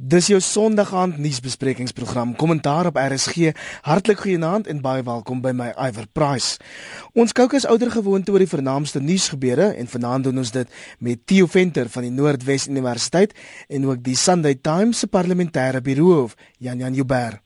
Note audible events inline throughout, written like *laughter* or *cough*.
Dis jou Sondag aand nuusbesprekingsprogram Kommentaar op RSG. Hartlik goeienaand en baie welkom by my Iver Price. Ons kookus ouer gewoonte oor die vernaamste nuusgebeure en vanaand doen ons dit met Theo Venter van die Noordwes Universiteit en ook die Sunday Times se parlementêre biroof Jan Jan Jubber.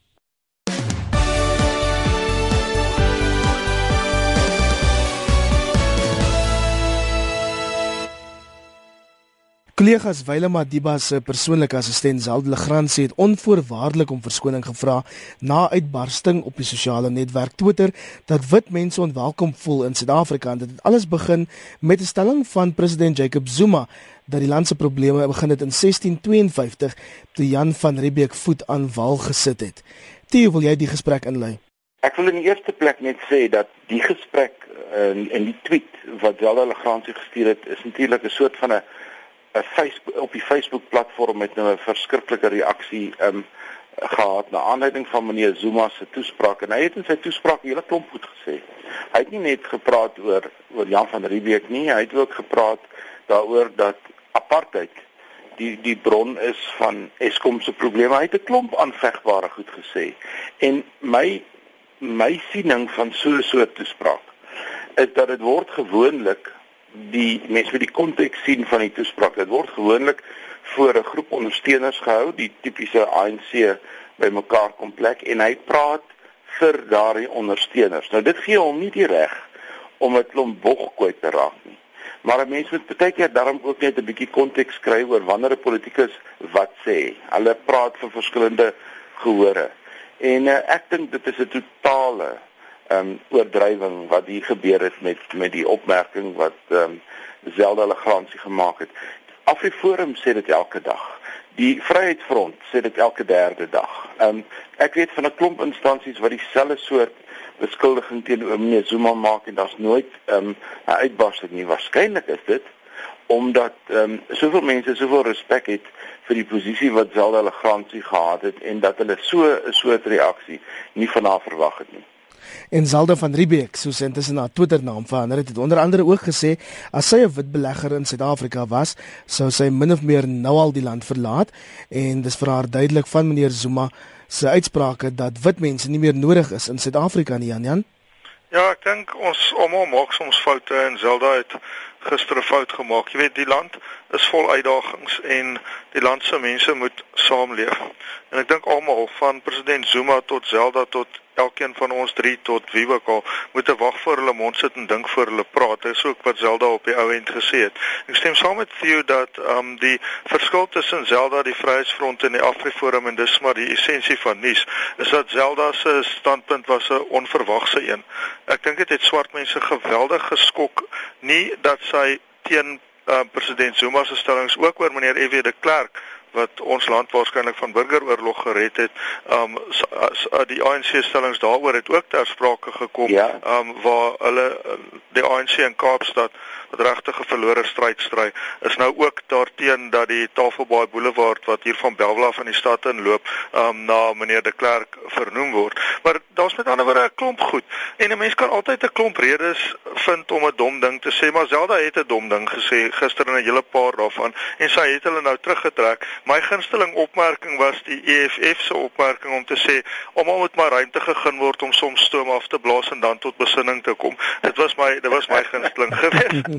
Kollegas Wyle Madiba se persoonlike assistent Zalde Legrand het onvoorwaardelik om verskoning gevra na uitbarsting op die sosiale netwerk Twitter dat wit mense onwelkom voel in Suid-Afrika en dit het alles begin met 'n stelling van president Jacob Zuma dat die land se probleme begin het in 1652 toe Jan van Riebeeck voet aan wal gesit het. Theo, wil jy die gesprek inlei? Ek wil in die eerste plek net sê dat die gesprek in in die tweet wat Zalde Legrand gestuur het is natuurlik 'n soort van 'n Facebook op die Facebook platform met nou 'n verskriklike reaksie um gehad na aanleiding van meneer Zuma se toespraak en hy het in sy toespraak hele klomp goed gesê. Hy het nie net gepraat oor oor Jan van Riebeeck nie, hy het ook gepraat daaroor dat apartheid die die bron is van Eskom se probleme. Hy het 'n klomp aanvegbare goed gesê. En my my siening van so 'n soort toespraak is dat dit word gewoonlik die mense vir die konteks sien van die toespraak. Dit word gewoonlik voor 'n groep ondersteuners gehou, die tipiese ANC bymekaar kom plek en hy praat vir daardie ondersteuners. Nou dit gee hom nie die reg om 'n klomp bog kwyt te raak nie. Maar 'n mens moet baie keer daarom ook net 'n bietjie konteks kry oor wanneer 'n politikus wat sê. Hulle praat vir verskillende gehore. En uh, ek dink dit is 'n totale um oordrywing wat hier gebeur het met met die opmerking wat um Zelda Legrandsie gemaak het. Afriforum sê dit elke dag. Die Vryheidsfront sê dit elke derde dag. Um ek weet van 'n klomp instansies wat dieselfde soort beskuldiging teenoor meneer Zuma maak en daar's nooit um 'n uitbarsting nie. Waarskynlik is dit omdat um soveel mense soveel respek het vir die posisie wat Zelda Legrandsie gehad het en dat hulle so 'n soort reaksie nie van haar verwag het nie. En Zalda van Riebeeck, soos intussen haar Twitter naam verander het, het onder andere ook gesê as sy 'n wit belegger in Suid-Afrika was, sou sy min of meer nou al die land verlaat en dis vir haar duidelik van meneer Zuma se uitsprake dat wit mense nie meer nodig is in Suid-Afrika nie, Jan Jan. Ja, ek dink ons almal maak soms foute en Zelda het gister 'n fout gemaak. Jy weet, die land is vol uitdagings en die land se mense moet saamleef. En ek dink almal van president Zuma tot Zelda tot elkeen van ons drie tot wie ook al moet wag voor hulle mond sit en dink voor hulle praat. Dit is ook wat Zelda op die ou end gesê het. Ek stem saam met Theo dat um, die verskil tussen Zelda, die Vryheidsfront en die Afriforum en dis maar die essensie van nuus is dat Zelda se standpunt was 'n onverwagse een. Ek dink dit het swart mense geweldig geskok nie dat sy teen uh, president Zuma se stellings ook oor meneer F.W. de Klerk wat ons land waarskynlik van burgeroorlog gered het. Um as, as die ANC stellings daaroor het ook ter sprake gekom. Ja. Um waar hulle die ANC in Kaapstad wat regtig 'n verlore stryd stry, is nou ook daarteen dat die Tafelbaai Boulevard wat hier van Belwel af in die stad inloop, um na meneer de Klerk vernoem word. Maar daar's met ander woorde 'n klomp goed en 'n mens kan altyd 'n klomp redes vind om 'n dom ding te sê, maar Zelda het 'n dom ding gesê gister in 'n hele paar daarvan en sy het hulle nou teruggetrek. My gunsteling opmerking was die EFF se opmerking om te sê almal moet maar ruimte gegee word om soms stoom af te blaas en dan tot besinning te kom. Dit was my dit was my gunsteling geweest.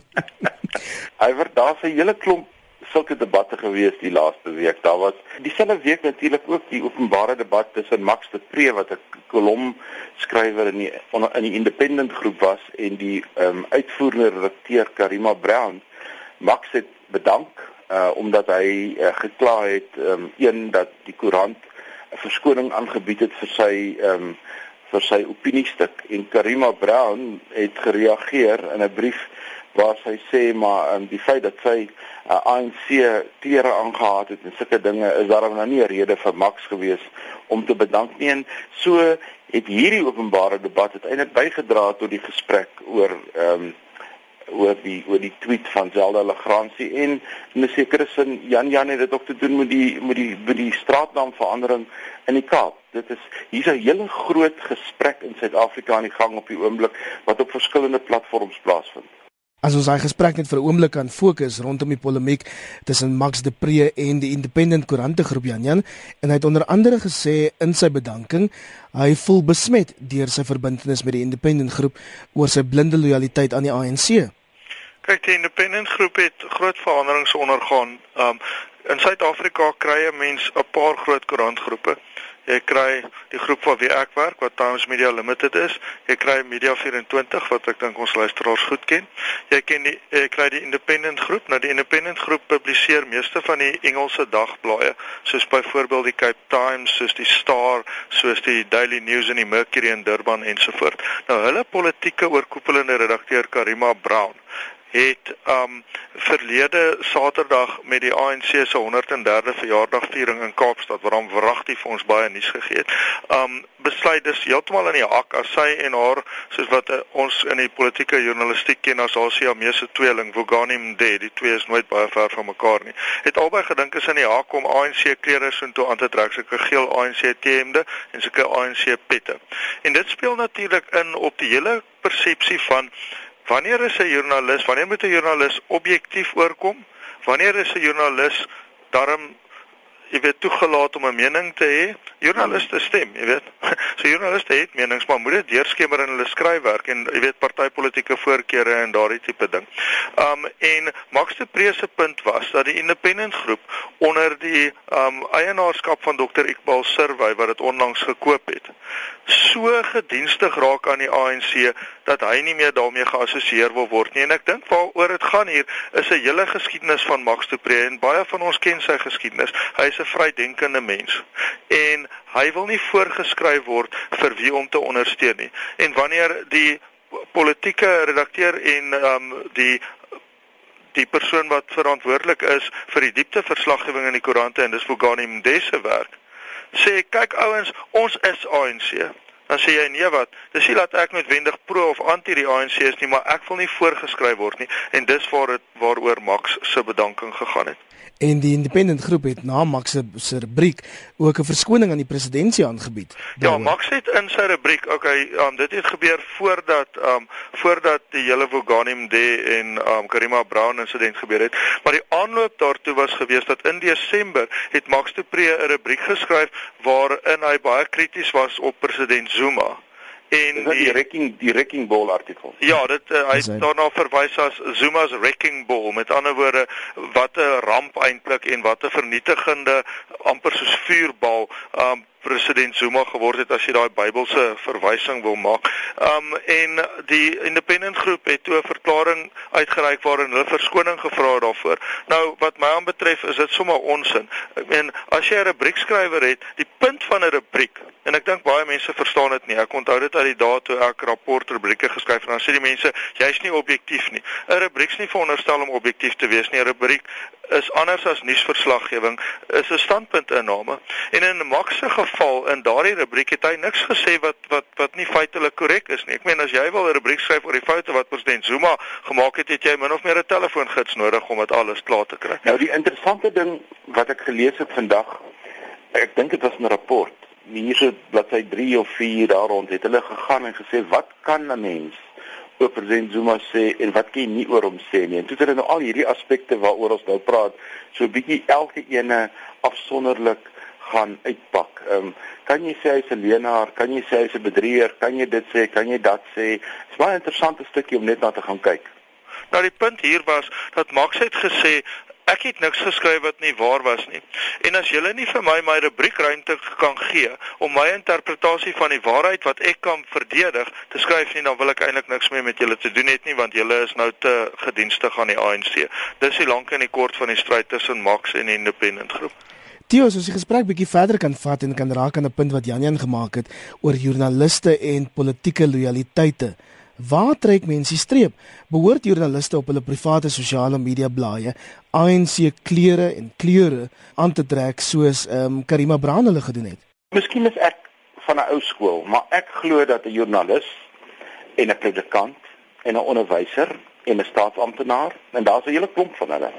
Hy word daar se hele klomp sulke debatte gewees die laaste week. Daar was dieselfde week natuurlik ook die openbare debat tussen Max de Pre wat 'n kolom skrywer in die in die Independent groep was en die ehm um, uitvoerende redakteur Karima Brown. Max het bedank uh omdat hy uh, gekla het um, een dat die koerant 'n verskoning aangebied het vir sy um, vir sy opiniestuk. En Karima Brown het gereageer in 'n brief waar sy sê maar um, die feit dat sy uh, ANC tere aangehaat het en sulke dinge is daarom nou nie 'n rede vir Max gewees om te bedank nie. En so het hierdie openbare debat uiteindelik bygedra tot die gesprek oor ehm um, oor die oor die tweet van Zelda Legrandsie en in 'n sekere sin Jan Jan het dit ook te doen met die met die met die straatnaamverandering in die Kaap. Dit is hier's 'n hele groot gesprek in Suid-Afrika aan die gang op die oomblik wat op verskillende platforms plaasvind. As ons daai gesprek net vir 'n oomblik kan fokus rondom die polemiek tussen Max de Pre en die Independent Koerante groep Jan Jan en hy het onder andere gesê in sy bedanking hy voel besmet deur sy verbintenis met die Independent groep oor sy blinde lojaliteit aan die ANC. Kyk, die Independent groep het groot veranderings ondergaan. Um in Suid-Afrika kry 'n mens 'n paar groot koerantgroepe. Jy kry die groep waar wie ek werk wat Times Media Limited is. Jy kry Media 24 wat ek dink ons luisteraars goed ken. Jy ken die jy kry die Independent groep. Nou die Independent groep publiseer meeste van die Engelse dagblaaie soos byvoorbeeld die Cape Times, soos die Star, soos die Daily News en die Mercury in Durban ensovoort. Nou hulle politieke oorkoepelende redakteur Karima Brown het um verlede Saterdag met die ANC se 103de verjaardagviering in Kaapstad waar hom wragtig vir ons baie nuus gegee het. Um besluit dis heeltemal in die hak as sy en haar soos wat uh, ons in die politieke journalistiek ken as haar Siamese tweeling Vogani Mde, die twee is nooit baie ver van mekaar nie. Het albei gedink is in die hak om ANC klere so toe aan te trek, sulke geel ANC T-hemde en sulke ANC pette. En dit speel natuurlik in op die hele persepsie van Wanneer is 'n joernalis, wanneer moet 'n joernalis objektief oorkom? Wanneer is 'n joernalis darm jy weet toegelaat om 'n mening te hê? Joernaliste stem, jy weet. *laughs* So joernaliste het menings, maar moet dit deurskemer in hulle skryfwerk en jy weet partytetiese voorkeure en daardie tipe ding. Um en Max de Prese punt was dat die independent groep onder die um eienaarskap van Dr. Iqbal Survey wat dit onlangs gekoop het, so gedienstig raak aan die ANC dat hy nie meer daarmee geassosieer wil word nie. En ek dink waaroor dit gaan hier is 'n hele geskiedenis van Max de Pre en baie van ons ken sy geskiedenis. Hy is 'n vrydenkende mens en hy wil nie voorgeskryf word vir wie om te ondersteun nie. En wanneer die politieke redakteur en um die die persoon wat verantwoordelik is vir die diepte verslaggewing in die koerante en dis Bogani Mdese werk sê kyk ouens, ons is ANC. Dan sê jy nee wat? Dis nie dat ek noodwendig pro of anti die ANC is nie, maar ek wil nie voorgeskryf word nie en dis waar dit waaroor Max se bedanking gegaan het en die independent groep het na Max se rubriek ook 'n verskoning aan die presidentsie aangebied. Ja, Max het in sy rubriek, okay, um, dit het gebeur voordat um voordat die hele Vogani Mde en um Karima Brown insident gebeur het, maar die aanloop daartoe was gewees dat in Desember het Max de Pre 'n rubriek geskryf waarin hy baie krities was op president Zuma en die, die wrecking die wrecking ball artikel. Ja, dit uh, hy het daarna verwys as Zuma's wrecking ball. Met ander woorde, wat 'n ramp eintlik en wat 'n vernietigende amper soos vuurbal um president Zuma geword het as jy daai Bybelse verwysing wil maak. Um en die independent groep het toe 'n verklaring uitgereik waarin hulle verskoning gevra het daarvoor. Nou wat my aanbetref is dit sommer onsin. Ek meen as jy 'n rubriekskrywer het, die punt van 'n rubriek en ek dink baie mense verstaan dit nie. Ek onthou dit uit die dae toe ek rapportrubrieke geskryf het. Dan sê die mense, jy's nie objektief nie. 'n Rubriek is nie veronderstel om objektief te wees nie. 'n Rubriek is anders as nuusverslaggewing, is 'n standpuntinname. En in Max se geval in daardie rubriek het hy niks gesê wat wat wat nie feitelik korrek is nie. Ek meen as jy wil 'n rubriek skryf oor die foute wat president Zuma gemaak het, het jy min of meer 'n telefoongids nodig om dit alles klaar te kry. Nou die interessante ding wat ek gelees het vandag, ek dink dit was 'n rapport. Hierse bladsy 3 of 4 daar rond het hulle gegaan en gesê wat kan 'n mens oor president Zuma sê en wat kan jy nie oor hom sê nie. En toe het hulle nou al hierdie aspekte waaroor ons nou praat, so 'n bietjie elke ene afsonderlik gaan uitpak. Ehm um, kan jy sê hy's 'n leenaar, kan jy sê hy's 'n bedrieger, kan jy dit sê, kan jy dat sê? Dit's baie interessante stukkie om net na te gaan kyk. Nou die punt hier was dat Max het gesê Ek het niks geskryf wat nie waar was nie. En as julle nie vir my my rubriekruimte kan gee om my interpretasie van die waarheid wat ek kan verdedig te skryf nie, dan wil ek eintlik niks meer met julle te doen hê nie want julle is nou te gedienstig aan die ANC. Dis die lank en die kort van die stryd tussen Max en die Independent groep. Theo, as ons die gesprek bietjie verder kan vat en kan raak aan 'n punt wat Janjan gemaak het oor joernaliste en politieke lojaliteite. Waar trek mense die streep? Behoort joernaliste op hulle private sosiale media blaaie ANC klere en kleure aan te trek soos ehm um, Karima Brown hulle gedoen het? Miskien is ek van 'n ou skool, maar ek glo dat 'n joernalis en 'n predikant en 'n onderwyser en 'n staatsamptenaar en daar's 'n hele klomp van hulle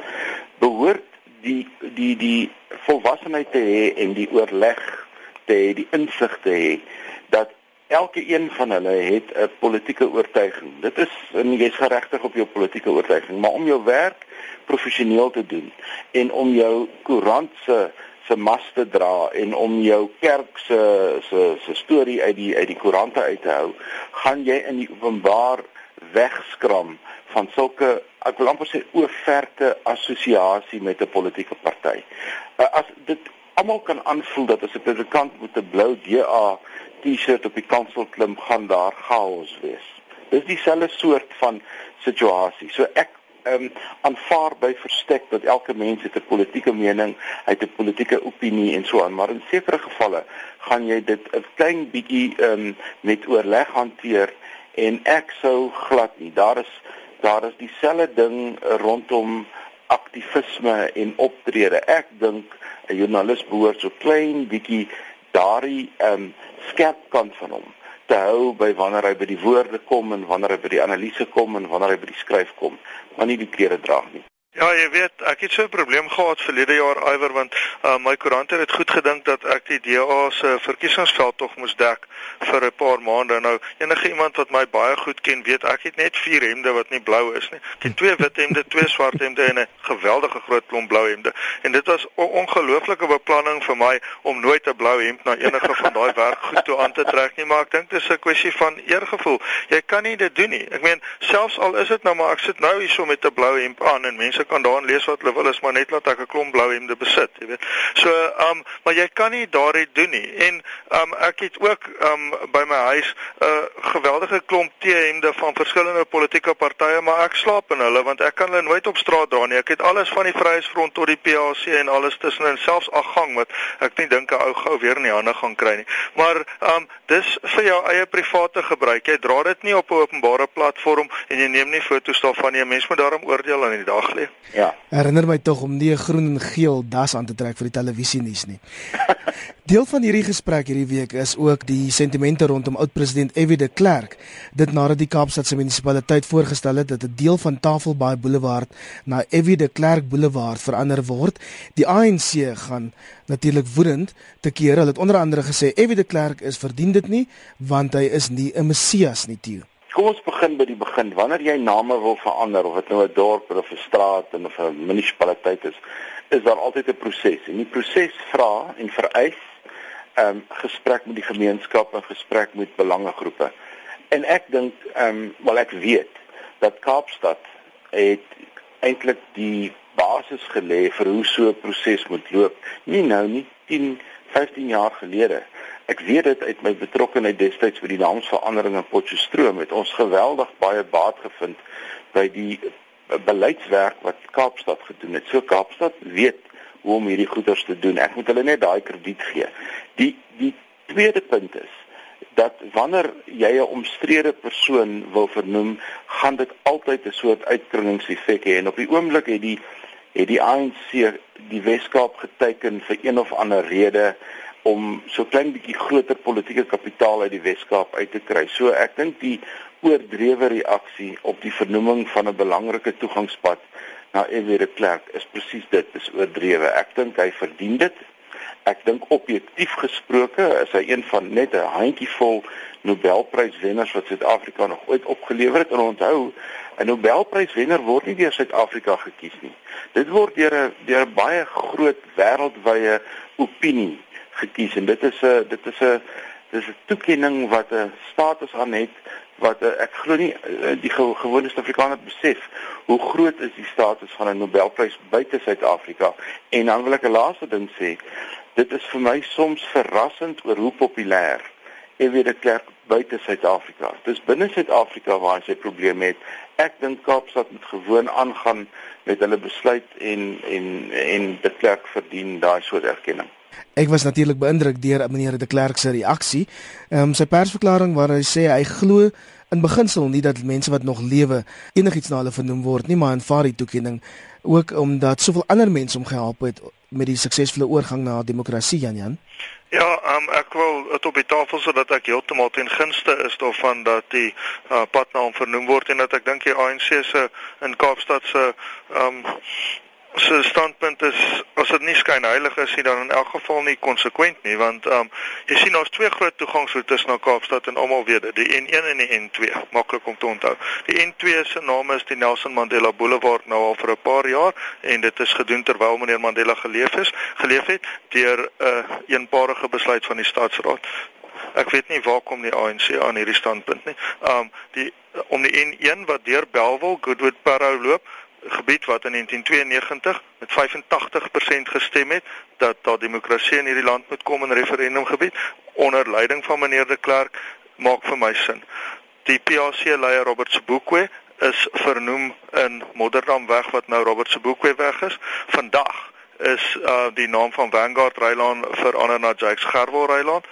behoort die die die volwassenheid te hê en die oorleg te hê, die insig te hê dat elke een van hulle het 'n politieke oortuiging. Dit is en jy's geregtig op jou politieke oortuiging, maar om jou werk professioneel te doen en om jou koerant se se mas te dra en om jou kerk se se se storie uit die uit die koerante uit te hou, gaan jy in die openbaar wegskram van sulke ek wil amper sê oorverte assosiasie met 'n politieke party. Uh, as dit almal kan aanvoel dat as 'n predikant met 'n blou DA T-shirt op die kansel klim, gaan daar chaos wees. Dis dieselfde soort van situasie. So ek ehm um, aanvaar by verstek dat elke mens het 'n politieke mening, hy het 'n politieke opinie en so aan, maar in sekere gevalle gaan jy dit 'n klein bietjie ehm um, met oorleg hanteer en ek sou glad nie. Daar is daar is dieselfde ding rondom aktivisme en optrede. Ek dink 'n joernalis behoort so klein bietjie daardie ehm um, skerp kant van hom te hou by wanneer hy by die woorde kom en wanneer hy by die analise kom en wanneer hy by die skryf kom, maar nie die klere dra nie. Ja, jy weet, ek het so 'n probleem gehad verlede jaar iwer want uh, my koerant het goed gedink dat ek die DA se verkiesingsveld tog moes dek vir 'n paar maande. Nou, enige iemand wat my baie goed ken, weet ek het net vier hemde wat nie blou is nie. Ek het twee wit hemde, twee swart hemde en 'n geweldige groot klomp blou hemde. En dit was 'n ongelooflike beplanning vir my om nooit 'n blou hemp na enige van daai werk goed toe aan te trek nie, maar ek dink dit is 'n kwessie van eergevoel. Jy kan nie dit doen nie. Ek meen, selfs al is dit nou maar ek sit nou hierso met 'n blou hemp aan en mense kan daarin lees wat hulle wil is maar net laat ek 'n klomp blou hemde besit, jy weet. So, ehm um, maar jy kan nie daardie doen nie. En ehm um, ek het ook ehm um, by my huis 'n uh, geweldige klomp T-hemde van verskillende politieke partye, maar ek slaap in hulle want ek kan hulle nooit op straat dra nie. Ek het alles van die Vryheidsfront tot die PAC en alles tussenin, selfs aggang wat ek nie dink 'n ou gou weer in die hande gaan kry nie. Maar ehm um, dis vir jou eie private gebruik. Jy dra dit nie op 'n openbare platform en jy neem nie foto's daarvan nie. 'n Mens moet daarom oordeel aan die dag lê. Ja. Herinner my tog om nie 'n groen en geel das aan te trek vir die televisie nuus nie. *laughs* Deel van hierdie gesprek hierdie week is ook die sentimente rondom oud-president F.W. de Klerk. Dit nadat die Kaapstadse munisipaliteit voorgestel het dat 'n deel van Tafelbaai Boulevard na F.W. de Klerk Boulevard verander word. Die ANC gaan natuurlik woedend te keer. Hulle het onder andere gesê F.W. de Klerk is verdien dit nie want hy is nie 'n Messias nie, Tio. Kom ons begin by die begin. Wanneer jy name wil verander of dit nou 'n dorp of 'n straat of 'n munisipaliteit is, is daar altyd 'n proses. En die proses vra en vereis 'n um, gesprek met die gemeenskap en gesprek met belangegroepe. En ek dink ehm um, wel ek weet dat Kaapstad het eintlik die basis gelê vir hoe so 'n proses moet loop. Nie nou nie 10, 15 jaar gelede Ek weet dit uit my betrokkeheid destyds by die naamsverandering in Potchefstroom het ons geweldig baie baat gevind by die beleidswerk wat Kaapstad gedoen het. So Kaapstad weet hoe om hierdie goeders te doen. Ek moet hulle net daai krediet gee. Die die tweede punt is dat wanneer jy 'n omstrede persoon wil vernoem, gaan dit altyd 'n soort uitkringingseffek hê en op die oomblik het die het die ANC die Weskaap geteken vir een of ander rede om so klein bietjie groter politieke kapitaal uit die Weskaap uit te kry. So ek dink die oordrewe reaksie op die vernoeming van 'n belangrike toegangspad na Ewie de Klerk is presies dit, is oordrewe. Ek dink hy verdien dit. Ek dink objektief gesproke is hy een van net 'n handjievol Nobelpryswenners wat Suid-Afrika nog ooit opgelewer het. En onthou, 'n Nobelpryswenner word nie deur Suid-Afrika gekies nie. Dit word deur 'n deur baie groot wêreldwye opinie gekies en dit is 'n dit is 'n dis 'n toekenning wat 'n status aan het wat a, ek glo nie die gewone Suid-Afrikaner besef hoe groot is die status van 'n Nobelprys buite Suid-Afrika en dan wil ek 'n laaste ding sê dit is vir my soms verrassend oor hoe populêr Ewie de Klerk buite Suid-Afrika. Dis binne Suid-Afrika waar hy sy probleme het. Ek dink Kaapstad moet gewoon aangaan met hulle besluit en en en de Klerk verdien daai soort erkenning. Ek was natuurlik beïndruk deur meneer de Klerk se reaksie. Ehm um, sy persverklaring waar hy sê hy glo in beginsel nie dat mense wat nog lewe enigiets na hulle vernoem word nie, maar aanvaar die toekenning ook omdat soveel ander mense hom gehelp het met die suksesvolle oorgang na demokrasie Jan Jan. Ja, um, ek wil dit op die tafel sodat ek heeltemal ten gunste is daarvan dat die uh, pad na hom vernoem word en dat ek dink die ANC se in Kaapstad se um se standpunt is as dit nie skynheilig is nie dan in elk geval nie konsekwent nie want ehm um, jy sien ons twee groot toegangsroetes na Kaapstad en almal weet dit die N1 en die N2 maklik om te onthou. Die N2 se naam is die Nelson Mandela Boulevard nou al vir 'n paar jaar en dit is gedoen terwyl meneer Mandela geleef is, geleef het deur 'n uh, eenparige besluit van die staatsraad. Ek weet nie waar kom die ANC aan hierdie standpunt nie. Um die om die N1 wat deur Belwel Goodwood Parow loop gebied wat in 1992 met 85% gestem het dat daar demokrasie in hierdie land moet kom in referendumgebied onder leiding van meneer de Klerk maak vir my sin. Die PAC leier Robert Sobukwe is vernoem in Modderdamweg wat nou Robert Sobukwe weg is. Vandag is uh, die naam van Vanguard Rylaan verander na Jakes Gerwel Rylaan.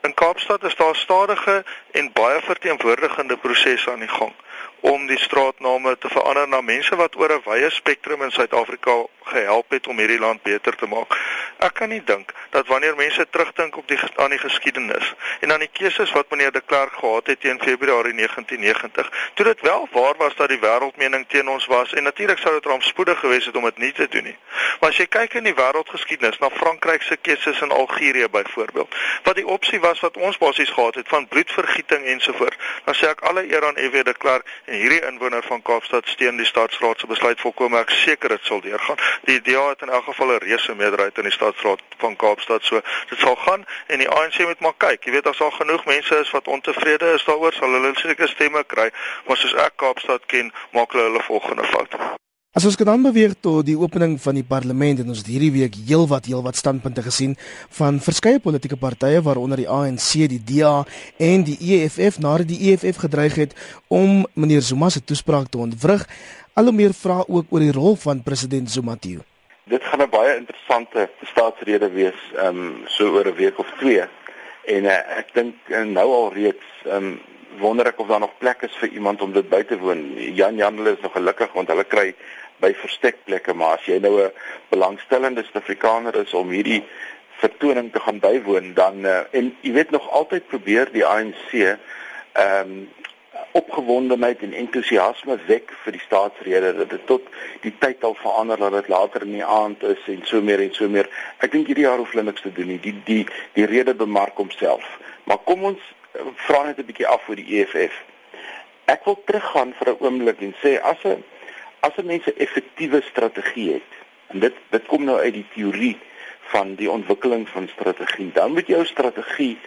In Kaapstad is daar stadige en baie verteenwoordigende prosesse aan die gang om die straatname te verander na mense wat oor 'n wye spektrum in Suid-Afrika gehelp het om hierdie land beter te maak. Ek kan nie dink dat wanneer mense terugdink op die aan die geskiedenis en aan die keuses wat meneer de Klerk gehad het teen Februarie 1990, toe dit wel waar was dat die wêreldmening teen ons was en natuurlik sou dit rampspoedig gewees het om dit nie te doen nie. Maar as jy kyk in die wêreldgeskiedenis na Frankryk se keuses in Algerië byvoorbeeld, wat die opsie was wat ons basies gehad het van bloedvergieting ensovoorts, dan sê ek alle eer aan F.W. de Klerk en hierdie inwoner van Kaapstad steun die staatsraad se besluit volkome. Ek seker dit sal deurgaan. Die DA het in elk geval 'n reuse meerderheid in die staatsraad van Kaapstad, so dit sal gaan en die ANC moet maar kyk. Jy weet as daar genoeg mense is wat ontevrede is daaroor, sal hulle seker stemme kry, maar soos ek Kaapstad ken, maak hulle hulle volgende fout. As ons gedaan beweeg tot die opening van die parlement en ons het hierdie week heelwat heelwat standpunte gesien van verskeie politieke partye waaronder die ANC, die DA en die EFF nadat die EFF gedreig het om meneer Zuma se toespraak te ontwrig. Al hoe meer vra ook oor die rol van president Zuma toe. Dit gaan 'n baie interessante staatsrede wees, ehm um, so oor 'n week of twee. En uh, ek dink uh, nou al reeds ehm um, wonder ek of daar nog plek is vir iemand om dit by te woon. Jan Janle is nog gelukkig want hulle kry by verstekplekke, maar as jy nou 'n belangstellende Suid-Afrikaner is om hierdie vertoning te gaan bywoon, dan uh, en jy weet nog altyd probeer die ANC ehm um, opgewondenheid en entoesiasme wek vir die staatsrede dat dit tot die tyd al verander dat dit later in die aand is en so meer en so meer. Ek dink hierdie jaar hoef hulle niks te doen nie. Die die die rede bemark homself. Maar kom ons uh, vra net 'n bietjie af oor die EFF. Ek wil teruggaan vir 'n oomblik en sê as 'n as 'n mens 'n effektiewe strategie het en dit dit kom nou uit die teorie van die ontwikkeling van strategie dan moet jou strategie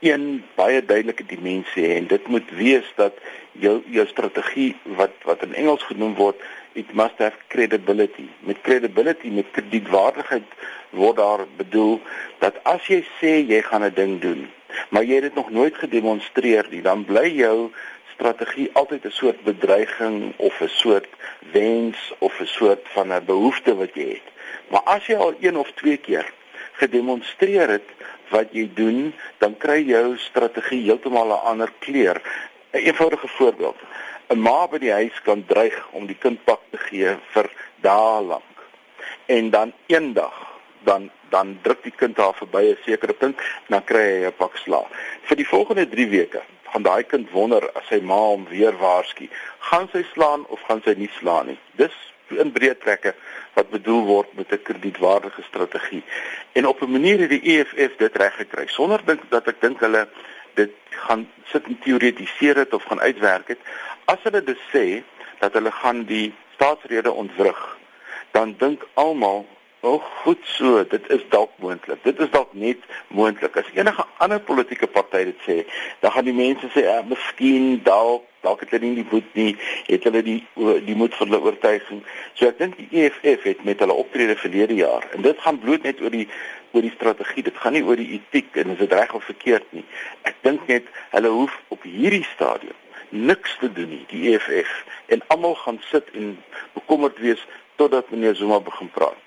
een baie duidelike dimensie hê en dit moet wees dat jou jou strategie wat wat in Engels genoem word it must have credibility. Met credibility met kredietwaardigheid word daar bedoel dat as jy sê jy gaan 'n ding doen maar jy het dit nog nooit gedemonstreer nie dan bly jou strategie altyd 'n soort bedreiging of 'n soort wens of 'n soort van 'n behoefte wat jy het. Maar as jy al een of twee keer gedemonstreer het wat jy doen, dan kry jou strategie heeltemal 'n ander kleur. 'n Eenvoudige voorbeeld. 'n Ma by die huis kan dreig om die kind pak te gee vir dae lank. En dan eendag dan dan druk die kind haar verby 'n sekere punt en dan kry hy 'n pak slaag. Vir die volgende 3 weke gaan daai kind wonder as sy ma hom weer waarsku, gaan sy slaan of gaan sy nie slaan nie. Dis in breë trekke wat bedoel word met 'n kredietwaardige strategie. En op 'n manier het die EFF dit reg gekry sonder dink dat ek dink hulle dit gaan sit en teoretiseer dit of gaan uitwerk het. As hulle dit sê dat hulle gaan die staatsrede ontwrig, dan dink almal Oh, goed so, dit is dalk moontlik. Dit is dalk net moontlik. As enige ander politieke party dit sê, dan gaan die mense sê, "Ag, ja, miskien dalk, dalk het hulle nie die moed nie, het hulle die die moed vir hulle oortuiging." So ek dink die EFF het met hulle optrede verlede jaar en dit gaan bloot net oor die oor die strategie. Dit gaan nie oor die etiek en is dit reg of verkeerd nie. Ek dink net hulle hoef op hierdie stadium niks te doen nie, die EFF en almal gaan sit en bekommerd wees totdat meneer Zuma begin praat.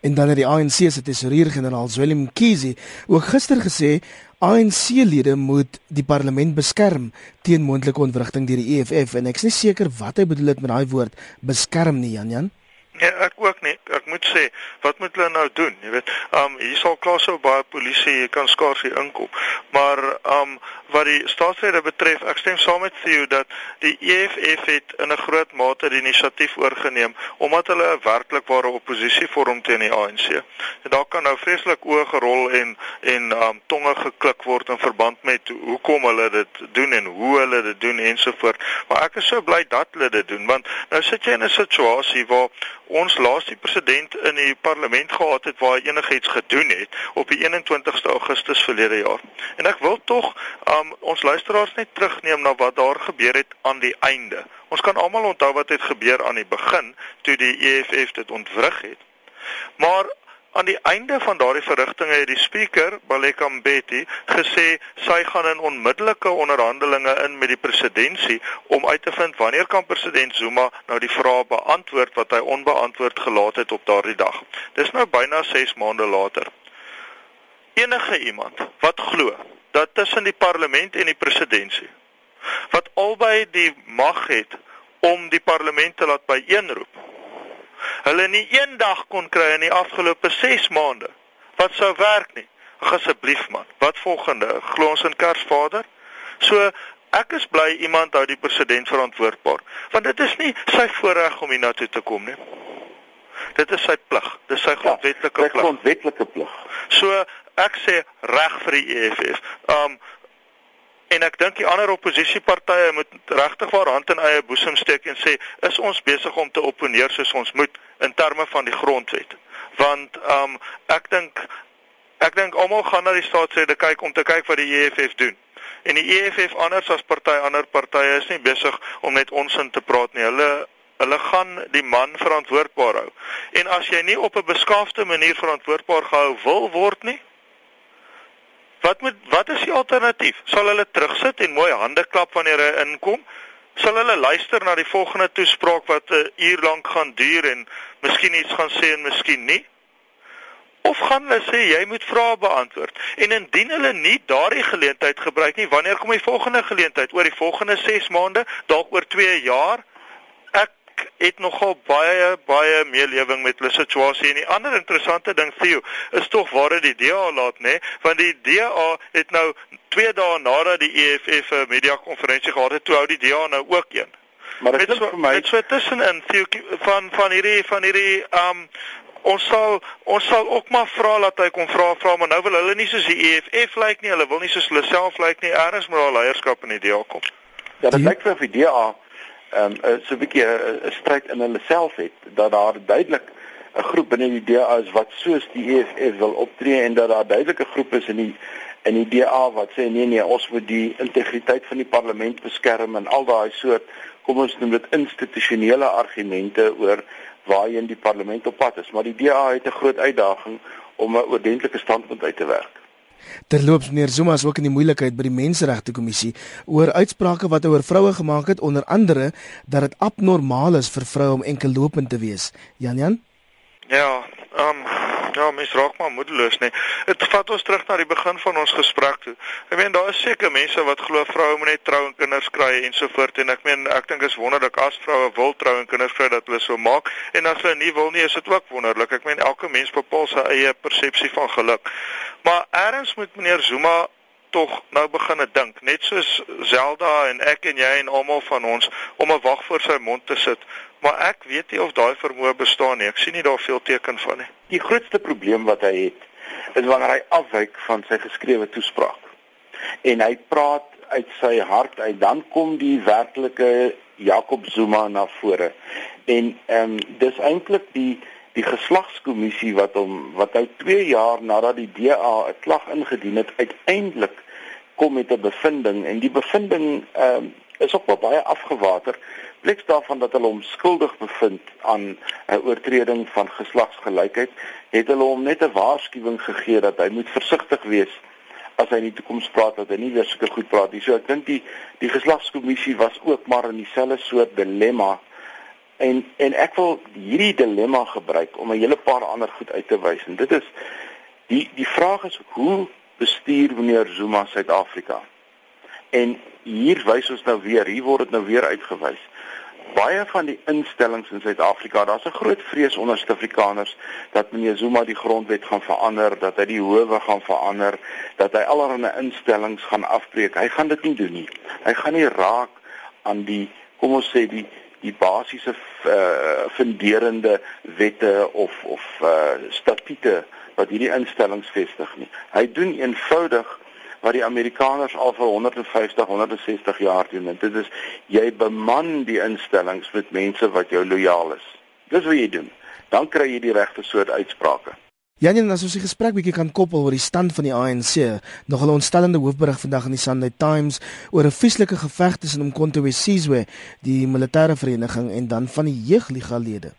En dan het die ANC se tesourier-generaal Willem Mkhize ook gister gesê ANC-lede moet die parlement beskerm teen moontlike ontwrigting deur die EFF en ek is nie seker wat hy bedoel het met daai woord beskerm nie Jan Jan. Ja, ek ook nie. Ek moet sê, wat moet hulle nou doen? Jy weet, um hier sal klaar so baie polisie, jy kan skaars hier inkom. Maar um wat die staatsrede betref, ek stem saam met Theo dat die EFF het in 'n groot mate die inisiatief oorgeneem omdat hulle 'n werklikware oppositie vorm teen die ANC. En daar kan nou vreeslik oë gerol en en um tonge geklik word in verband met hoekom hulle dit doen en hoe hulle dit doen ensovoorts. Maar ek is so bly dat hulle dit doen want nou sit jy in 'n situasie waar ons laaste president in die parlement gehad het waar hy enigiets gedoen het op die 21ste Augustus verlede jaar. En ek wil tog um, ons luisteraars net terugneem na wat daar gebeur het aan die einde. Ons kan almal onthou wat het gebeur aan die begin toe die EFF dit ontwrig het. Maar Aan die einde van daardie verrigtinge het die spreker, Baleka Mbeki, gesê sy gaan in onmiddellike onderhandelinge in met die presidentskap om uit te vind wanneer kan president Zuma nou die vrae beantwoord wat hy onbeantwoord gelaat het op daardie dag. Dis nou byna 6 maande later. Enige iemand wat glo dat tussen die parlement en die presidentskap wat albei die mag het om die parlement te laat byeenroep hulle nie eendag kon kry in die afgelope 6 maande. Wat sou werk nie? Ag asseblief man. Wat volgende? Glo ons in Kersvader? So ek is bly iemand hou die president verantwoordbaar, want dit is nie sy voorreg om hiernatoe te kom nie. Dit is sy plig. Dis sy ja, grondwetlike plig. Sy grondwetlike plig. So ek sê reg vir die EFF. Um En ek dink die ander oppositiepartye moet regtig waar hand in eie boesem steek en sê is ons besig om te opponeer soos ons moet in terme van die grondwet. Want um ek dink ek dink almal gaan na die staatsrede kyk om te kyk wat die EFF doen. En die EFF anders as party ander partye is nie besig om net onsin te praat nie. Hulle hulle gaan die man verantwoordbaar hou. En as jy nie op 'n beskaafde manier verantwoordbaar gehou wil word nie, Wat moet wat is die alternatief? Sal hulle terugsit en mooi hande klap wanneer hy inkom? Sal hulle luister na die volgende toespraak wat 'n uur lank gaan duur en miskien iets gaan sê en miskien nie? Of gaan hulle sê jy moet vrae beantwoord? En indien hulle nie daardie geleentheid gebruik nie, wanneer kom die volgende geleentheid? Oor die volgende 6 maande, dalk oor 2 jaar? Het nogal baie baie meelewing met hulle situasie. En die ander interessante ding Theo is tog waar dit die DA laat nê want die DA het nou 2 dae nadat die EFF 'n media konferensie gehad het toe hou die DA nou ook een. Maar dit is vir my dit so tussenin Theo van van hierdie van hierdie um ons sal ons sal ook maar vra dat hy kom vra vra maar nou wil hulle nie soos die EFF lyk nie hulle wil nie soos hulle self lyk nie erns moet daar leierskap in die DA kom. Ja dit lyk vir die DA ehm um, so 'n bietjie 'n stryd in hulle self het dat daar duidelik 'n groep binne die DA is wat soos die EFF wil optree en dat daar duidelike groepe is in die in die DA wat sê nee nee ons moet die integriteit van die parlement beskerm en al daai soort kom ons noem dit institusionele argumente oor waarheen die parlement op pad is. Maar die DA het 'n groot uitdaging om 'n oordentlike standpunt uit te werk Terloops meneer Zuma is ook in die moeilikheid by die Menseregte Kommissie oor uitsprake wat oor vroue gemaak het onder andere dat dit abnormaal is vir vroue om enkel lopend te wees. Jan Jan? Ja, ehm um, ja, mens raak maar moedeloos nê. Dit vat ons terug na die begin van ons gesprek toe. Ek meen daar is seker mense wat glo vroue moet net trou en kinders kry en so voort en ek meen ek dink is wonderlik as vroue wil trou en kinders kry dat hulle so maak en as hulle nie wil nie is dit ook wonderlik. Ek meen elke mens bepaal sy eie persepsie van geluk. Maar eers moet meneer Zuma tog nou begine dink, net soos Zelda en ek en jy en almal van ons om 'n wag voor sy mond te sit. Maar ek weet nie of daai vermoë bestaan nie. Ek sien nie daar veel teken van nie. Die grootste probleem wat hy het is wanneer hy afwyk van sy geskrewe toespraak. En hy praat uit sy hart uit, dan kom die werklike Jakob Zuma na vore. En ehm um, dis eintlik die die geslagskommissie wat hom wat hy 2 jaar nadat die DA 'n klag ingedien het uiteindelik kom met 'n bevinding. En die bevinding ehm um, is ook baie afgewater pleks daarvan dat hulle hom skuldig bevind aan 'n oortreding van geslagsgelykheid het hulle hom net 'n waarskuwing gegee dat hy moet versigtig wees as hy in die toekoms praat dat hy nie weer sulke goed praat nie. So ek dink die die geslagskommissie was ook maar in dieselfde soort dilemma En en ek wil hierdie dilemma gebruik om 'n hele paar ander goed uit te wys. En dit is die die vraag is hoe bestuur meneer Zuma Suid-Afrika? En hier wys ons nou weer, hier word dit nou weer uitgewys. baie van die instellings in Suid-Afrika, daar's 'n groot vrees onder Suid-Afrikaners dat meneer Zuma die grondwet gaan verander, dat hy die howe gaan verander, dat hy allerlei instellings gaan afbreek. Hy gaan dit nie doen nie. Hy gaan nie raak aan die kom ons sê die die basiese uh, funderende wette of of uh, statute wat hierdie instellings vestig nie. Hy doen eenvoudig wat die Amerikaners al vir 150, 160 jaar doen. En dit is jy beman die instellings met mense wat jou lojaal is. Dis wat jy doen. Dan kry jy die regte soort uitsprake. Janine, as ons die gesprek bietjie kan koppel oor die stand van die ANC, nog 'n ontstellende hoofberig vandag in die Sunday Times oor 'n vieslike geveg tussen Umkhonto we Sizwe, die militêre vereniging en dan van die jeugliga lede.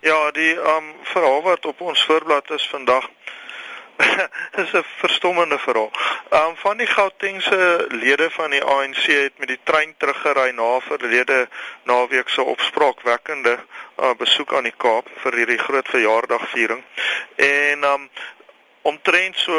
Ja, die um verhaal wat op ons voorblad is vandag *laughs* dis 'n verstommende verhaal. Um van die Gautengse lede van die ANC het met die trein teruggery na verlede naweek se opspraakwekkende uh, besoek aan die Kaap vir hierdie groot verjaardagviering. En um omtrent so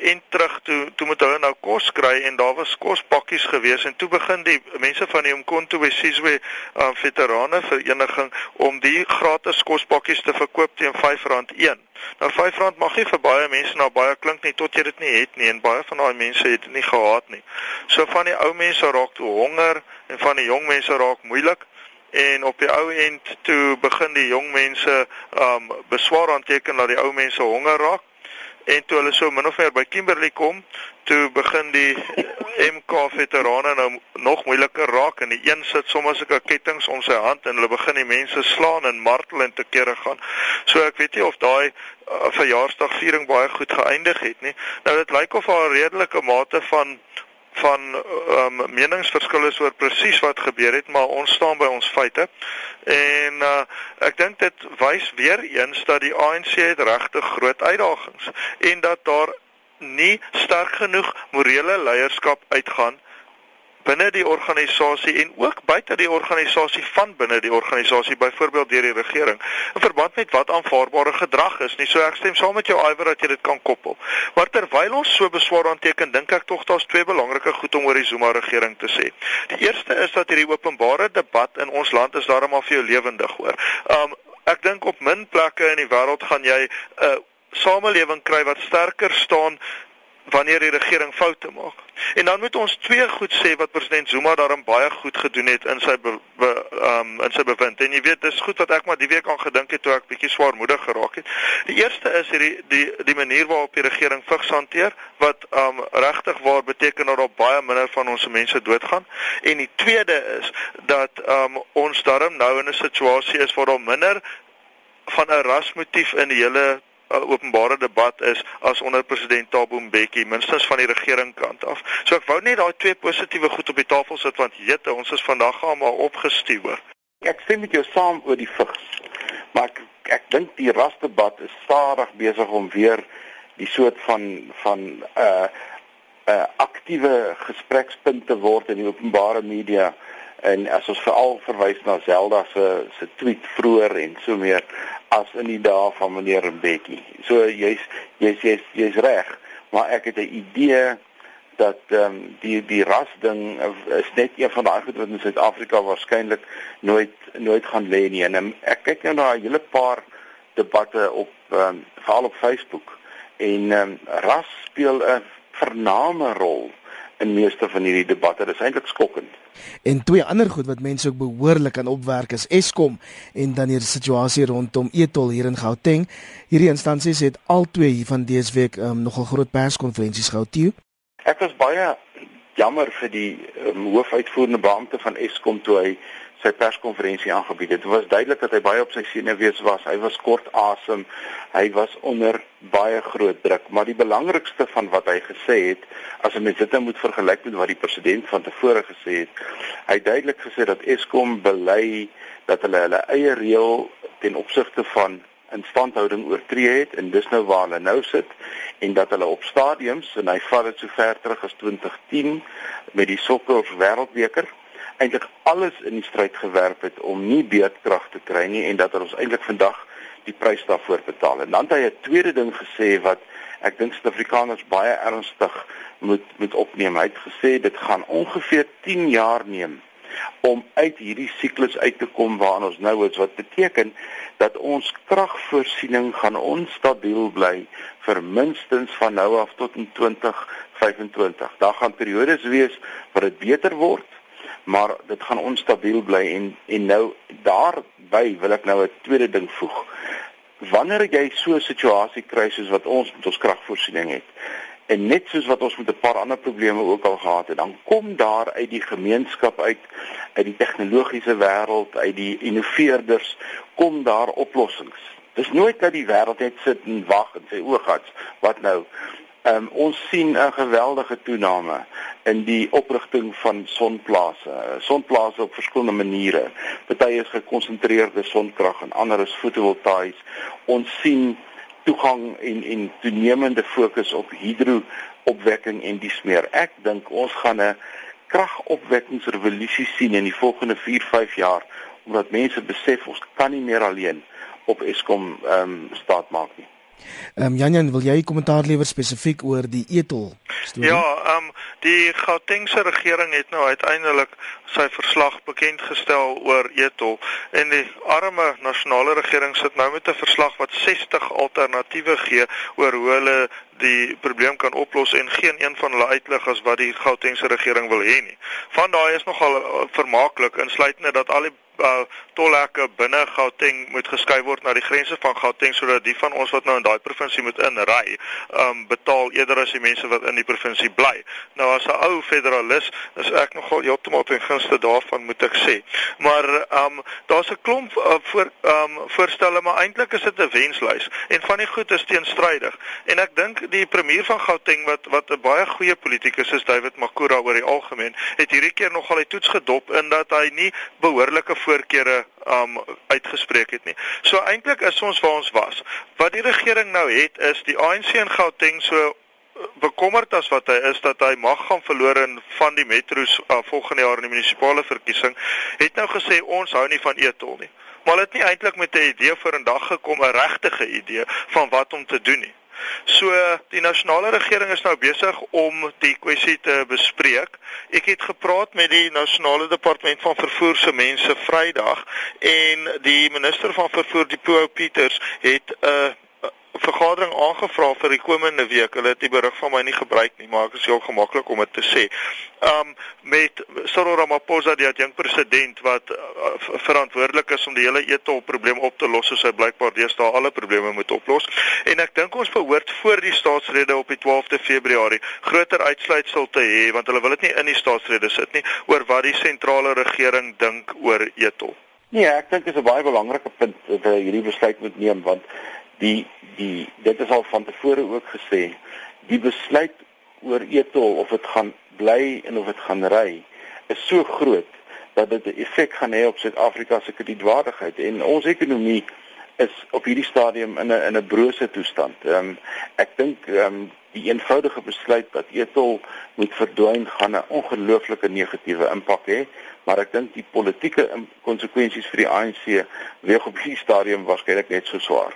en terug toe toe moet hulle nou kos kry en daar was kospakkies gewees en toe begin die mense van die Umkhonto we Sizwe uh, veterane vereniging om die gratis kospakkies te verkoop teen R5 een. Nou R5 mag nie vir baie mense nou baie klink nie tot jy dit nie het nie en baie van daai mense het dit nie gehad nie. So van die ou mense raak toe honger en van die jong mense raak moeilik en op die ou end toe begin die jong mense um beswaar aanteken dat die ou mense honger raak en toe hulle so min of meer by Kimberley kom, toe begin die MK veterane nou nog moeiliker raak en die een sit sommer sulke kettinge om sy hand en hulle begin die mense slaan en martel en te kere gaan. So ek weet nie of daai uh, verjaarsdagviering baie goed geëindig het nie. Nou dit lyk of daar 'n redelike mate van van um, meningsverskille is oor presies wat gebeur het, maar ons staan by ons feite. En uh, ek dink dit wys weer eens dat die ANC het regtig groot uitdagings en dat daar nie sterk genoeg morele leierskap uitgaan binne die organisasie en ook buite die organisasie van binne die organisasie byvoorbeeld deur die regering in verband met wat aanvaarbare gedrag is. Nie so ek stem saam met jou Iwer dat jy dit kan koppel. Maar terwyl ons so beswaar aanteken dink ek tog daar's twee belangrike goed om oor die Zuma regering te sê. Die eerste is dat hierdie openbare debat in ons land is daarom al vir jou lewendig hoor. Um, ek dink op min plekke in die wêreld gaan jy 'n uh, samelewing kry wat sterker staan wanneer die regering foute maak. En dan moet ons twee goed sê wat president Zuma daarom baie goed gedoen het in sy be, um in sy bewind. En jy weet, dis goed wat ek maar die week aan gedink het toe ek bietjie swaarmoedig geraak het. Die eerste is hierdie die die manier waarop die regering vigs hanteer wat um regtig waar beteken dat daar baie minder van ons mense doodgaan. En die tweede is dat um ons daarom nou in 'n situasie is waar daar minder van 'n rasmotief in die hele uh, openbare debat is as onder president Thabo Mbeki minstens van die regering kant af. So ek wou net daai twee positiewe goed op die tafel sit want jette ons is vandag almal opgestuur. Ek stem met jou saam oor die vigs. Maar ek ek dink die rasdebat is stadig besig om weer die soort van van 'n uh, 'n uh, aktiewe gesprekspunt te word in die openbare media en as ons veral verwys na Zelda se se tweet vroeër en so meer as in die dae van meneer Mbeki. So jy's jy's jy's jy's reg, maar ek het 'n idee dat ehm um, die die ras ding is net een van daai goed wat in Suid-Afrika waarskynlik nooit nooit gaan lê nie. En ek kyk nou na 'n hele paar debatte op ehm um, veral op Facebook en ehm um, ras speel 'n vername rol in meeste van hierdie debatte. Dit is eintlik skokkend. En twee ander goed wat mense ook behoorlik aan opwerk is Eskom en dan die situasie rondom Etol hier in Gauteng. Hierdie instansies het al twee hier van dese week um, nogal groot perskonferensies gehou. Tio? Ek was baie jammer vir die um, hoofuitvoerende beampte van Eskom toe hy sy perskonferensie aangebied het. Dit was duidelik dat hy baie op sy senuwees was. Hy was kort asem. Hy was onder baie groot druk, maar die belangrikste van wat hy gesê het, as jy dit nou moet vergelyk met wat die president van tevore gesê het, hy het duidelik gesê dat Eskom bely dat hulle hulle eie reël ten opsigte van instandhouding oortree het en dis nou waar hulle nou sit en dat hulle op stadiums en hy vat dit so ver terug as 2010 met die sokker wêreldbeker eintlik alles in die stryd gewerp het om nie beerdkrag te kry nie en dat ons eintlik vandag die prys daarvoor betaal. En dan het hy 'n tweede ding gesê wat ek dink Suid-Afrikaners baie ernstig moet moet opneem. Hy het gesê dit gaan ongeveer 10 jaar neem om uit hierdie siklus uit te kom waarna ons nou is wat beteken dat ons kragvoorsiening gaan onstabiel bly vir minstens van nou af tot in 2025. Daar gaan periodes wees waar dit beter word, maar dit gaan onstabiel bly en en nou daarby wil ek nou 'n tweede ding voeg. Wanneer jy so 'n situasie kry soos wat ons met ons kragvoorsiening het, En net soos wat ons met 'n paar ander probleme ook al gehad het, dan kom daar uit die gemeenskap uit, uit die tegnologiese wêreld, uit die innoveerders, kom daar oplossings. Dis nooit dat die wêreld net sit en wag en sê o, gats, wat nou? Ehm um, ons sien 'n geweldige toename in die oprigting van sonplase. Sonplase op verskillende maniere. Party is gekonsentreerde sonkrag en ander is fotovoltaïes. Ons sien toegang en en toenemende fokus op hidroopwekking en dies meer. Ek dink ons gaan 'n kragopwekkingsrevolusie sien in die volgende 4-5 jaar omdat mense besef ons kan nie meer alleen op Eskom ehm um, staat maak nie. Ehm um, Janjan, wil jy kommentaar lewer spesifiek oor die etol storie? Ja, ehm um, die Gautengse regering het nou uiteindelik sy verslag bekend gestel oor etol en die arme nasionale regering sit nou met 'n verslag wat 60 alternatiewe gee oor hoe hulle die probleem kan oplos en geen een van hulle uitlig as wat die Gautengse regering wil hê nie. Van daai is nogal uh, vermaaklik insluitende dat al die uh, tolhekke binne Gauteng moet geskuif word na die grense van Gauteng sodat die van ons wat nou in daai provinsie moet inry, um betaal eerder as die mense wat in die provinsie bly. Nou as 'n ou federalis is ek nogal heeltemal ten gunste daarvan moet ek sê. Maar um daar's 'n klomp uh, voor um voorstelle maar eintlik is dit 'n wenslys en van die goed is teenstrydig. En ek dink die premier van Gauteng wat wat 'n baie goeie politikus is, David Makura oor die algemeen, het hierdie keer nogal die toets gedop in dat hy nie behoorlike voorkeure um uitgespreek het nie. So eintlik is ons waar ons was. Wat die regering nou het is die ANC in Gauteng so uh, bekommerd as wat hy is dat hy mag gaan verloor in van die metro's uh, volgende jaar in die munisipale verkiesing, het nou gesê ons hou nie van etol nie. Maar hulle het nie eintlik met 'n idee voor in dag gekom, 'n regte idee van wat om te doen nie. So die nasionale regering is nou besig om die kwessie te bespreek. Ek het gepraat met die nasionale departement van vervoer se mense Vrydag en die minister van vervoer die Paul Pieters het 'n uh, vergadering aangevra vir die komende week. Hulle het die berig van my nie gebruik nie, maar ek is heel gemaklik om dit te sê. Um met Cyril Ramaphosa die adjunk president wat uh, verantwoordelik is om die hele etol probleem op te los soos hy blykbaar deesdae alle probleme moet oplos. En ek dink ons behoort voor die staatsrede op die 12de Februarie groter uitsluitsel te hê want hulle wil dit nie in die staatsrede sit nie oor wat die sentrale regering dink oor etol. Nee, ek dink dit is 'n baie belangrike punt dat hulle hierdie besluit moet neem want die die dit is al van tevore ook gesê die besluit oor etol of dit gaan bly en of dit gaan ry is so groot dat dit 'n effek gaan hê op Suid-Afrika se kredietwaardigheid en ons ekonomie is op hierdie stadium in 'n in 'n brose toestand. Ehm um, ek dink ehm um, die eenvoudige besluit dat etol moet verdwyn gaan 'n ongelooflike negatiewe impak hê, maar ek dink die politieke konsekwensies vir die ANC weeg op hierdie stadium waarskynlik net so swaar.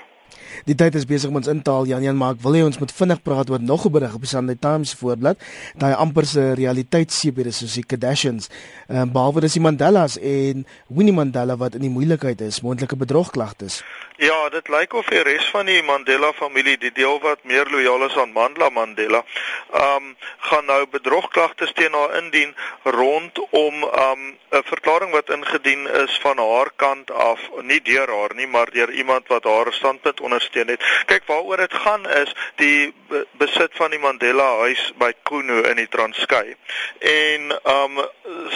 Die tyd is besig om ons in te haal Jan Jan maar ek wil hê ons moet vinnig praat oor nog 'n berig op die Sunday Times voorblad. Daai amper se realiteitseepie is soos die Kardashians. Um, behalwe dis die Mandelas en Winnie Mandela wat in die moeilikheid is, moontlike bedrogklagtes. Ja, dit lyk of die res van die Mandela familie, die deel wat meer lojaal is aan Mandla Mandela, ehm um, gaan nou bedrogklagtes teen haar indien rondom ehm um, 'n verklaring wat ingedien is van haar kant af, nie deur haar nie, maar deur iemand wat haar standpunt ondersteun het. Kyk, waaroor dit gaan is die besit van die Mandela huis by Kuno in die Transkei. En ehm um,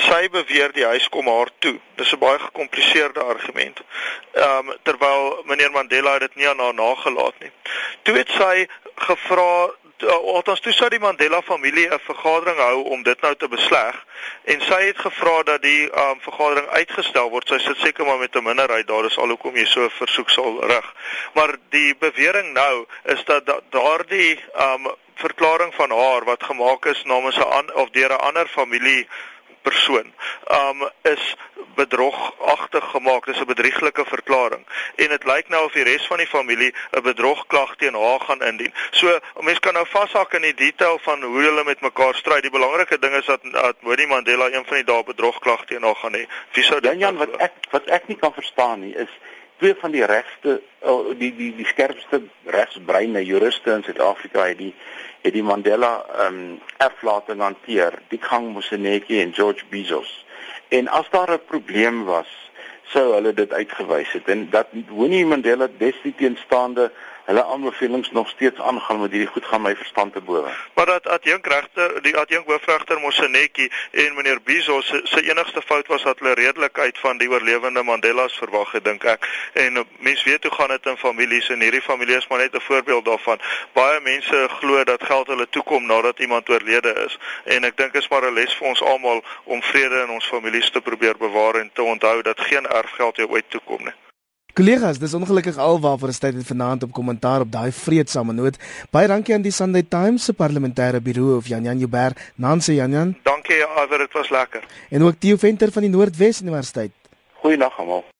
sy beweer die huis kom haar toe. Dis 'n baie gekompliseerde argument. Ehm um, terwyl meneer Mandela dit nie aan haar nagelaat nie. Toe het sy gevra althans toe sou die Mandela familie 'n vergadering hou om dit nou te besleg en sy het gevra dat die um, vergadering uitgestel word. Sy sit seker maar met 'n minderheid daar is al hoekom jy so 'n versoek sal rig. Maar die bewering nou is dat daardie um, verklaring van haar wat gemaak is namens 'n of deur 'n ander familie persoon um is bedrogagtig gemaak. Dis 'n bedrieglike verklaring en dit lyk nou of die res van die familie 'n bedrogklag teen haar gaan indien. So mense kan nou vashak in die detail van hoe hulle met mekaar stry. Die belangrike ding is dat dat Winnie Mandela een van die dae bedrogklag teen haar gaan hê. Wie sou dit Jan wat ek wat ek nie kan verstaan nie is twee van die regste oh, die die die skerpste regsbreine juriste in Suid-Afrika het die het die Mandela ehm um, erflating hanteer, die Gang Moseneke en George Bizos. En as daar 'n probleem was, sou hulle dit uitgewys het en dat Winnie Mandela destyds teenstaande hulle aanbevelings nog steeds aangaan met hierdie goed gaan my verstand te bowe. Maar dat adjunk regter, die adjunk hoofregter Mosenetjie en meneer Bizo se se enigste fout was dat hulle redelikheid van die oorlewende Mandela's verwag het dink ek. En uh, mens weet hoe gaan dit in families en hierdie familie is maar net 'n voorbeeld daarvan. Baie mense glo dat geld hulle toekom nadat iemand oorlede is en ek dink is maar 'n les vir ons almal om vrede in ons families te probeer bewaar en te onthou dat geen erfgeld jou ooit toekom nie. Kollegas, dis ongelukkig alwaar vir 'n tyd het vanaand op kommentaar op daai vredesame noot. Baie dankie aan die Sunday Times se parlementêre birou of Jan Jan Jubber, Nancy Jan Jan. Dankie, Iver, dit was lekker. En ook Theo Venter van die Noordwes Universiteit. Goeienaand almal.